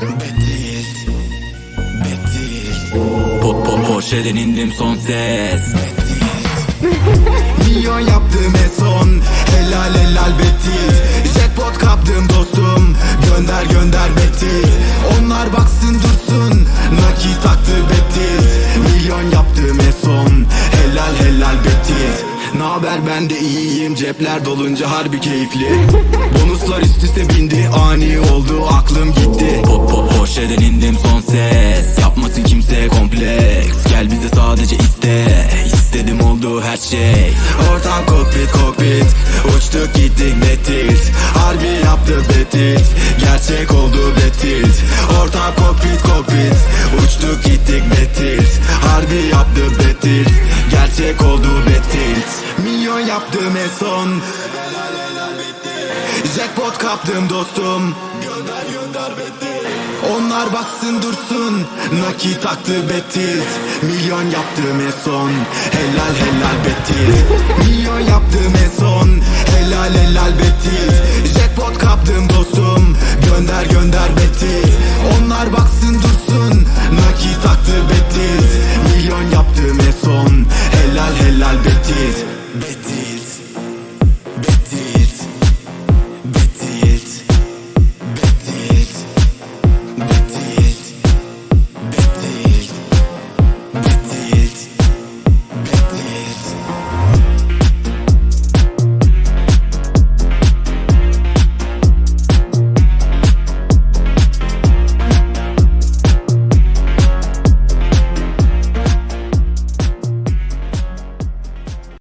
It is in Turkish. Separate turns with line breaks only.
Betil Betil Po po Porsche'den indim son ses Milyon yaptım en son Helal helal betil Jackpot kaptım dostum Gönder gönder betil Onlar baksın dursun Nakit taktı betil Milyon yaptım en son Helal helal betil Naber ben de iyiyim Cepler dolunca harbi keyifli Bonuslar üst üste bindi Ani oldu Porsche'den indim son ses? Yapmasın kimse kompleks. Gel bize sadece iste. İstedim oldu her şey. Ortam kokpit kokpit. Uçtuk gittik betilt Harbi yaptı betilt Gerçek oldu betilt Ortam kokpit kokpit. Uçtuk gittik betilt Harbi yaptı betilt Gerçek oldu betilt Milyon yaptım en son Jackpot kaptım dostum. Gönder gönder Betis Onlar baksın dursun. Nakit aktı Betis Milyon yaptım en son. Helal helal Betis Milyon yaptım en son. Helal helal Betis Jackpot kaptım dostum. Gönder gönder Betis Onlar baksın dursun. Nakit aktı Betis Milyon yaptım en son. Helal helal Betis Betis